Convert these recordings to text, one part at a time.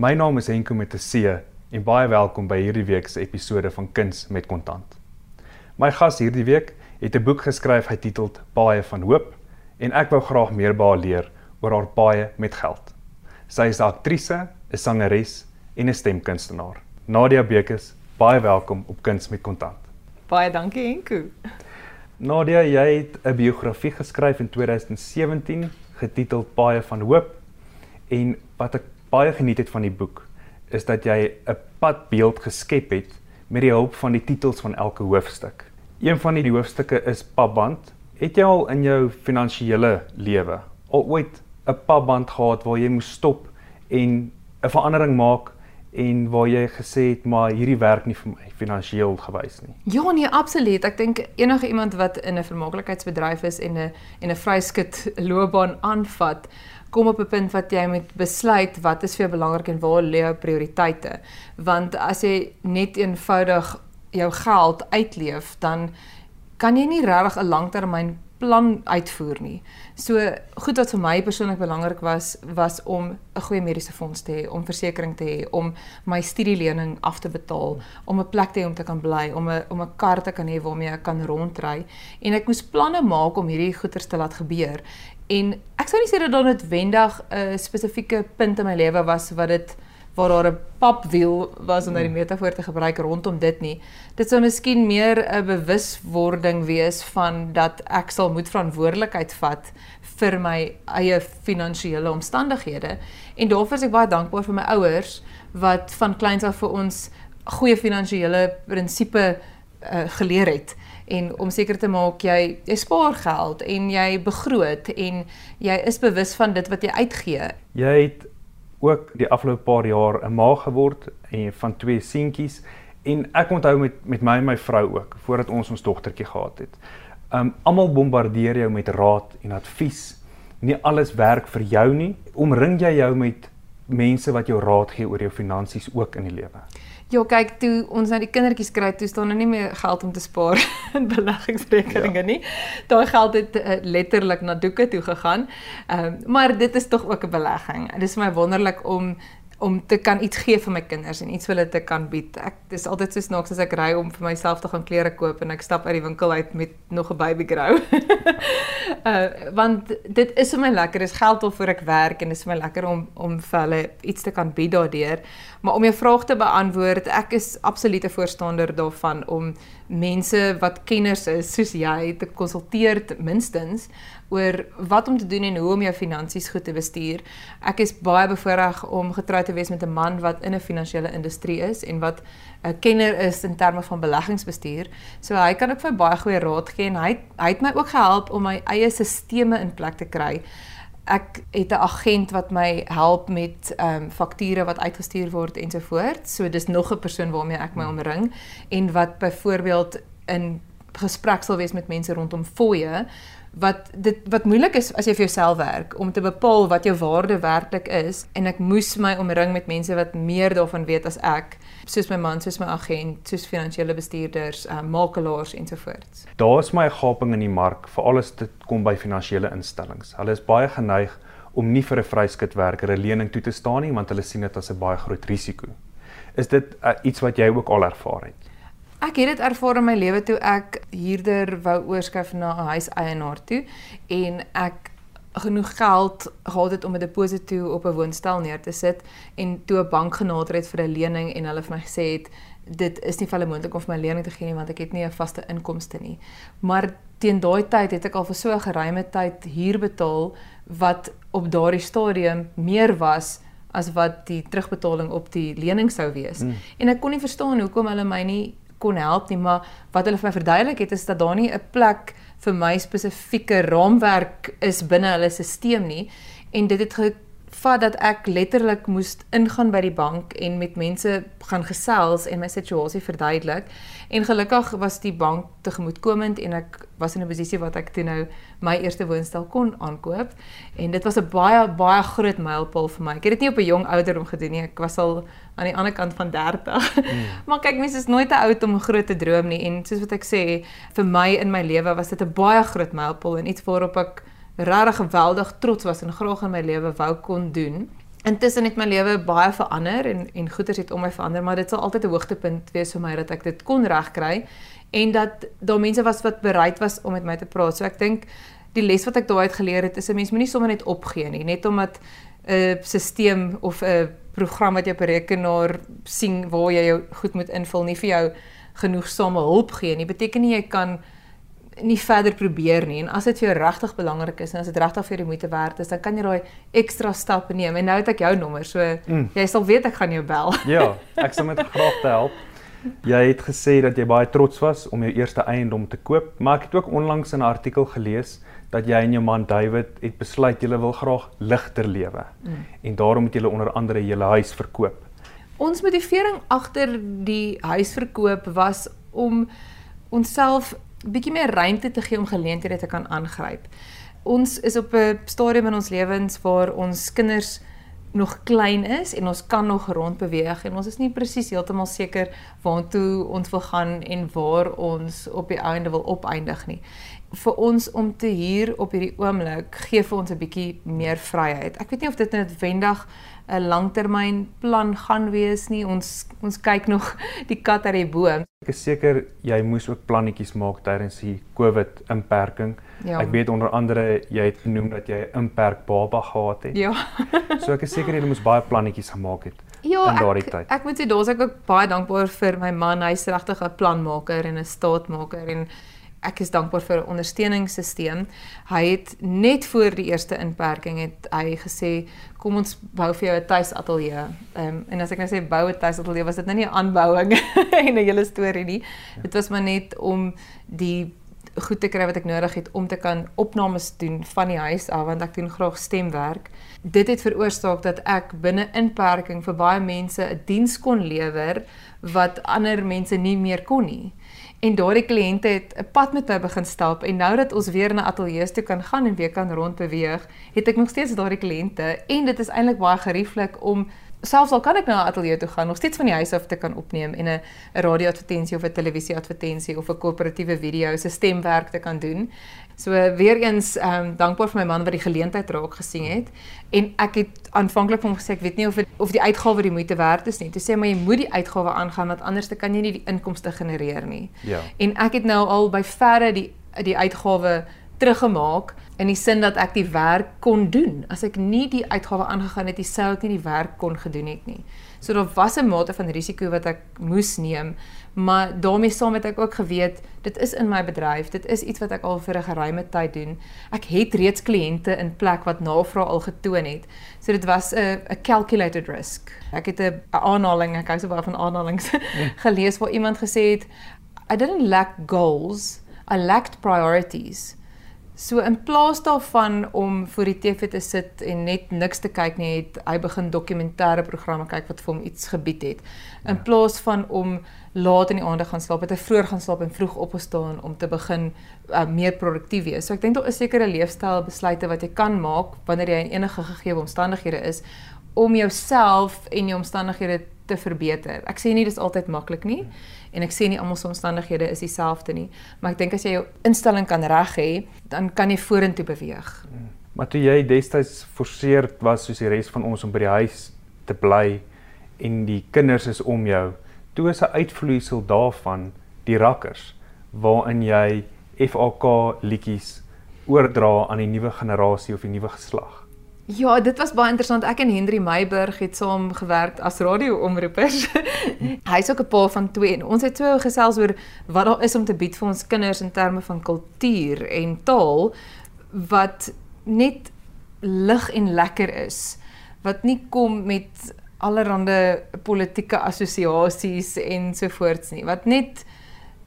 My naam is Henko met 'n C en baie welkom by hierdie week se episode van Kuns met Kontant. My gas hierdie week het 'n boek geskryf getiteld Baie van Hoop en ek wou graag meer by haar leer oor haar baie met geld. Sy is 'n aktrise, 'n sangeres en 'n stemkunstenaar. Nadia Bekes, baie welkom op Kuns met Kontant. Baie dankie Henko. Nadia, jy het 'n biografie geskryf in 2017 getiteld Baie van Hoop en wat ek baie geniet het van die boek is dat jy 'n padbeeld geskep het met die hulp van die titels van elke hoofstuk. Een van die hoofstukke is Paband. Het jy al in jou finansiële lewe al ooit 'n paband gehad waar jy moes stop en 'n verandering maak en waar jy gesê het maar hierdie werk nie vir my finansiëel gewys nie. Ja nee, absoluut. Ek dink enige iemand wat in 'n vermaaklikheidsbedryf is en 'n en 'n vryskut loopbaan aanvat, kom op 'n punt wat jy moet besluit wat is vir jou belangrik en waar lê jou prioriteite. Want as jy net eenvoudig jou geld uitleef, dan kan jy nie regtig 'n langtermyn plan uitvoer nie. So goed wat vir my persoonlik belangrik was was om 'n goeie mediese fonds te hê, om versekerings te hê, om my studielening af te betaal, om 'n plek te hê om te kan bly, om 'n om 'n kar te kan hê waarmee ek kan rondry en ek moes planne maak om hierdie goeders te laat gebeur. En ek sou nie sê dat daar noodwendig 'n spesifieke punt in my lewe was wat dit waar daar 'n papwiel was om daai hmm. metafoor te gebruik rondom dit nie. Dit sou miskien meer 'n bewuswording wees van dat ek sal moet verantwoordelikheid vat vir my eie finansiële omstandighede. En daarvoor is ek baie dankbaar vir my ouers wat van kleins af vir ons goeie finansiële prinsipe uh, geleer het en om seker te maak jy jy spaar geld en jy begroot en jy is bewus van dit wat jy uitgee. Jy het ook die afgelope paar jaar 'n ma geword en van twee seentjies en ek onthou met met my en my vrou ook voordat ons ons dogtertjie gehad het. Um almal bombardeer jou met raad en advies. Nie alles werk vir jou nie. Omring jy jou met mense wat jou raad gee oor jou finansies ook in die lewe? Ja, kyk, toe ons nou die kindertjies kry, toe staan er nie meer geld om te spaar in beleggingsrekeninge ja. nie. Daai geld het uh, letterlik na doeke toe gegaan. Ehm, um, maar dit is tog ook 'n belegging. Dit is vir my wonderlik om om te kan iets gee vir my kinders en iets vir hulle te kan bied. Ek dis altyd so snaaks as ek ry om vir myself te gaan klere koop en ek stap uit die winkel uit met nog 'n baby grow. uh want dit is vir my lekker. Dis geld waarvoor ek werk en dit is vir my lekker om om vir hulle iets te kan bied daardeur. Maar om jou vraag te beantwoord, ek is absolute voorstander daarvan om mense wat kenners is soos jy te konsulteer minstens oor wat om te doen en hoe om jou finansies goed te bestuur. Ek is baie bevoorreg om getroud te wees met 'n man wat in 'n finansiële industrie is en wat 'n kenner is in terme van beleggingsbestuur. So hy kan ook vir baie goeie raad gee en hy hy het my ook gehelp om my eie stelsels in plek te kry. Ek het 'n agent wat my help met ehm um, fakture wat uitgestuur word ensovoorts. So dis nog 'n persoon waarmee ek my omring en wat byvoorbeeld in gesprek sal wees met mense rondom fooie wat dit wat moeilik is as jy vir jouself werk om te bepaal wat jou waarde werklik is en ek moes my omring met mense wat meer daarvan weet as ek soos my man, soos my agent, soos finansiële bestuurders, uh, makelaars ensovoorts. Daar is my gaping in die mark vir alles dit kom by finansiële instellings. Hulle is baie geneig om nie vir 'n vryskutwerker 'n lening toe te staan nie want hulle sien dit as 'n baie groot risiko. Is dit uh, iets wat jy ook al ervaar het? Ek het dit ervaar in my lewe toe ek huurder wou oorskuif na 'n huiseienaar toe en ek genoeg geld gehad het om 'n deposito op 'n woonstel neer te sit en toe 'n bank genader het vir 'n lening en hulle vir my gesê het dit is nie vir hulle moontlik om vir my lening te gee nie want ek het nie 'n vaste inkomste nie. Maar teen daai tyd het ek al vir so 'n geruime tyd huur betaal wat op daardie stadium meer was as wat die terugbetaling op die lening sou wees. Mm. En ek kon nie verstaan hoekom hulle my nie kon help nie, maar wat hulle vir my verduidelik het is dat daar nie 'n plek vir my spesifieke raamwerk is binne hulle stelsel nie. En dit het gevat dat ek letterlik moes ingaan by die bank en met mense gaan gesels en my situasie verduidelik en gelukkig was die bank tegemoetkomend en ek was in 'n posisie wat ek toe nou my eerste woonstel kon aankoop en dit was 'n baie baie groot mylpaal vir my. Ek het dit nie op 'n jong ouderdom gedoen nie. Ek was al aan die ander kant van 30. Mm. maar kyk, mense is nooit te oud om 'n groot te droom nie en soos wat ek sê, vir my in my lewe was dit 'n baie groot mylpaal en iets waarop ek regtig geweldig trots was en graag in my lewe wou kon doen. Intussen het my lewe baie verander en en goeders het om my verander, maar dit sal altyd 'n hoogtepunt wees vir my dat ek dit kon regkry en dat daar mense was wat bereid was om met my te praat. So ek dink die les wat ek daai uit geleer het is 'n mens moenie sommer net opgee nie, net omdat 'n stelsel of 'n program wat jy op 'n rekenaar sien waar jy jou goed moet invul nie vir jou genoegsame hulp gee nie. Beteken nie jy kan nie verder probeer nie en as dit vir jou regtig belangrik is en as dit regtig vir jou moeite werd is, dan kan jy daai ekstra stap neem. En nou het ek jou nommer, so mm. jy sal weet ek gaan jou bel. ja, ek sal met graag te help. Jy het gesê dat jy baie trots was om jou eerste eiendom te koop, maar ek het ook onlangs in 'n artikel gelees dat jy en jou man David het besluit julle wil graag ligter lewe. Mm. En daarom het julle onder andere julle huis verkoop. Ons motivering agter die huisverkoop was om onsself bietjie meer ruimte te gee om geleenthede te kan aangryp. Ons is op 'n stadium in ons lewens waar ons kinders nog klein is en ons kan nog rondbeweeg en ons is nie presies heeltemal seker waartoe ons wil gaan en waar ons op die einde wil opeindig nie. Vir ons om te huur op hierdie oomblik gee vir ons 'n bietjie meer vryheid. Ek weet nie of dit noodwendig 'n langtermynplan gaan wees nie. Ons ons kyk nog die kat uit die boom. Ek is seker jy moes ook plannetjies maak tydens die COVID inperking. Ja. Ek weet onder andere jy het genoem dat jy 'n inperk baba gehad het. Ja. so ek is seker jy moes baie plannetjies gemaak het. Ja, in daardie tyd. Ek moet sê daar's ek ook baie dankbaar vir my man. Hy's regtig 'n planmaker en 'n staatmaker en ek is dankbaar vir 'n ondersteuningssisteem. Hy het net voor die eerste inperking het hy gesê kom ons bou vir jou 'n tuisateljee. Ehm um, en as ek nou sê bou 'n tuisateljee was dit nou nie 'n aanbouing en 'n hele storie nie. Dit was maar net om die goed te kry wat ek nodig het om te kan opnames doen van die huis af want ek doen graag stemwerk. Dit het veroorsaak dat ek binne inperking vir baie mense 'n diens kon lewer wat ander mense nie meer kon nie en daardie kliënte het 'n pad met my begin stap en nou dat ons weer na ateljee's toe kan gaan en weer kan rondbeweeg, het ek nog steeds daardie kliënte en dit is eintlik baie gerieflik om selfs al kan ek na 'n ateljee toe gaan, nog steeds van die huis af te kan opneem en 'n 'n radio-advertensie of 'n televisie-advertensie of 'n koöperatiewe video se stemwerk te kan doen. So weer eens ehm um, dankbaar vir my man wat die geleentheid raak gesien het en ek het aanvanklik vir hom gesê ek weet nie of het, of die uitgawe die moeite werd is nie. Toe sê maar jy moet die uitgawe aangaan want anders dan kan jy nie die inkomste genereer nie. Ja. En ek het nou al by verre die die uitgawe teruggemaak in die sin dat ek die werk kon doen. As ek nie die uitgawe aangegaan het, sou ek nie die werk kon gedoen het nie. So daar was 'n mate van risiko wat ek moes neem, maar daarmee saam het ek ook geweet dit is in my bedryf, dit is iets wat ek al vir 'n geruime tyd doen. Ek het reeds kliënte in plek wat navraag al getoon het. So dit was 'n 'n calculated risk. Ek het 'n aanhaling, ek hou so baie van aanhalings, ja. gelees waar iemand gesê het I didn't lack goals, I lacked priorities. So in plaas daarvan om voor die TV te sit en net niks te kyk nie, het hy begin dokumentêre programme kyk wat vir hom iets gebied het. In ja. plaas van om laat in die aande gaan slaap, het hy vroeg gaan slaap en vroeg opgestaan om te begin uh, meer produktief wees. So ek dink daar is sekere leefstyl besluite wat jy kan maak wanneer jy in enige gegee omstandighede is om jouself en jou omstandighede te verbeter. Ek sê nie dis altyd maklik nie en ek sê nie almal se omstandighede is dieselfde nie, maar ek dink as jy jou instelling kan reg hê, dan kan jy vorentoe beweeg. Maar toe jy destyds forceer was soos die res van ons om by die huis te bly en die kinders is om jou, toe is 'n uitvloeisel daarvan die rakkers waarin jy FAK liedjies oordra aan die nuwe generasie of die nuwe geslag. Ja, dit was baie interessant. Ek en Henry Meiburg het saam gewerk as radio-omroepers. Hy's ook 'n pa van twee en ons het twee gesels oor wat daar is om te bied vir ons kinders in terme van kultuur en taal wat net lig en lekker is. Wat nie kom met allerlei politieke assosiasies en so voorts nie. Wat net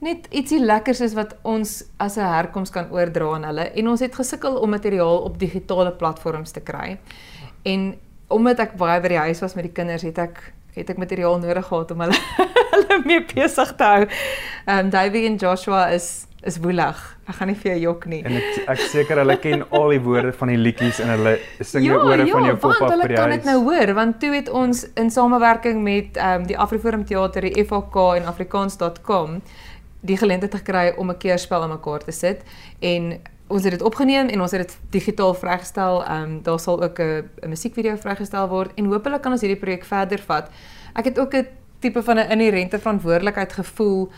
net ietsie lekkers is wat ons as 'n herkoms kan oordra aan hulle en ons het gesukkel om materiaal op digitale platforms te kry. En omdat ek baie by die huis was met die kinders, het ek het ek materiaal nodig gehad om hulle hulle mee besig te hou. Ehm um, Davey en Joshua is is woelig. Ek gaan nie vir jou jok nie. En ek ek seker hulle ken al die woorde van die liedjies en hulle sing die ja, ore ja, van jou pop af by die huis. Ja, kan dit nou hoor want toe het ons in samewerking met ehm um, die Afriforum Theater, die FAK en afrikaans.com die geleentheid gekry om 'n keerspel aan mekaar te sit en ons het dit opgeneem en ons het dit digitaal vrygestel. Ehm um, daar sal ook 'n 'n musiekvideo vrygestel word en hopelik kan ons hierdie projek verder vat. Ek het ook 'n tipe van 'n inherente verantwoordelikheid gevoel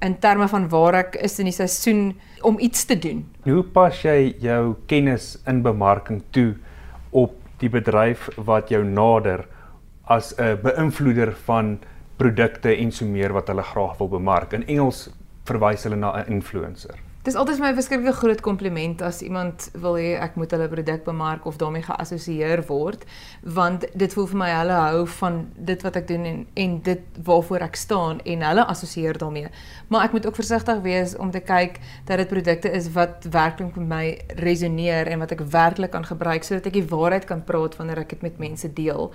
in terme van waar ek is in die seisoen om iets te doen. Hoe pas jy jou kennis in bemarking toe op die bedryf wat jou nader as 'n beïnvloeder van produkte en so meer wat hulle graag wil bemark. In Engels verwys hulle na 'n influencer. Dis altyd my verskeie groot kompliment as iemand wil hê ek moet hulle produk bemark of daarmee geassosieer word, want dit voel vir my hulle hou van dit wat ek doen en en dit waarvoor ek staan en hulle assosieer daarmee. Maar ek moet ook versigtig wees om te kyk dat dit produkte is wat werklik met my resoneer en wat ek werklik kan gebruik sodat ek die waarheid kan praat wanneer ek dit met mense deel.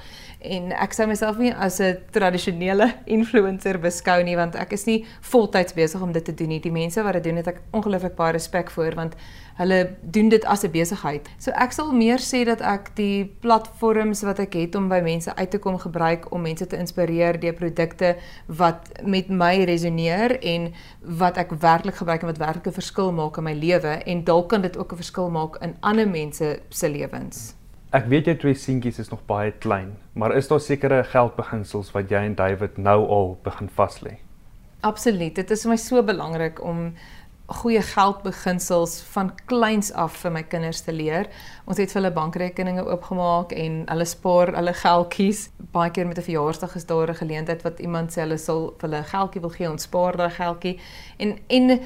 En ek sou myself nie as 'n tradisionele influencer beskou nie want ek is nie voltyds besig om dit te doen nie. Die mense wat dit doen het ek ongelooflik baie respek vir want hulle doen dit as 'n besigheid. So ek sal meer sê dat ek die platforms wat ek het om by mense uit te kom gebruik om mense te inspireer deur produkte wat met my resoneer en wat ek werklik gebruik en wat werklik 'n verskil maak in my lewe en dalk kan dit ook 'n verskil maak in ander mense se lewens. Ek weet jou twee seentjies is nog baie klein, maar is daar sekere geldbeginsels wat jy en David nou al begin vas lê? Absoluut. Dit is vir my so belangrik om goeie geldbeginsels van kleins af vir my kinders te leer. Ons het vir hulle bankrekeninge oopgemaak en hulle spaar hulle geldjies. Baie keer met 'n verjaarsdag is daar 'n geleentheid wat iemand sê hulle sal vir hulle geldjie wil gee, ons spaar daai geldjie. En en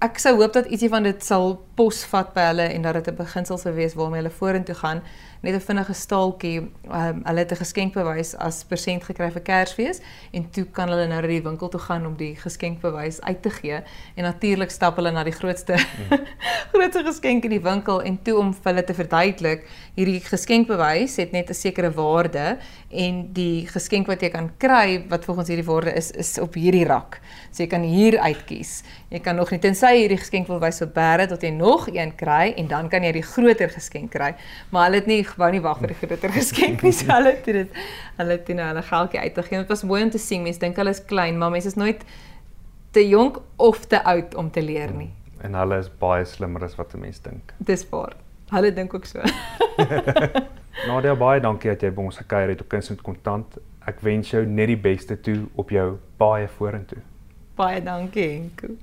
ek sou hoop dat ietsie van dit sal posvat by hulle en dat dit 'n beginsel sou wees waarmee hulle vorentoe gaan net 'n vinnige staaltjie. Um, hulle het 'n geskenkbewys as persent gekry vir Kersfees en toe kan hulle nou na die winkel toe gaan om die geskenkbewys uit te gee. En natuurlik stap hulle na die grootste mm. grootste geskenk in die winkel en toe om hulle te verduidelik, hierdie geskenkbewys het net 'n sekere waarde en die geskenk wat jy kan kry wat volgens hierdie waarde is is op hierdie rak. So jy kan hier uitkies. Jy kan nog nie tensy hierdie geskenkbewys so bære tot jy nog een kry en dan kan jy die groter geskenk kry. Maar hulle het nie wou nie wag vir die groter geskenk nie. So hulle het dit hulle het nou hulle geldjie uitgegee. Dit was mooi om te sien. Mense dink hulle is klein, maar mense is nooit te jonk of te oud om te leer nie. En hulle is baie slimmer as wat 'n mens dink. Dis waar. Hulle dink ook so. Nadia baie dankie dat jy by ons gekuier het op Kuns met Kontant. Ek wens jou net die beste toe op jou baie vorentoe. Baie dankie. Enko.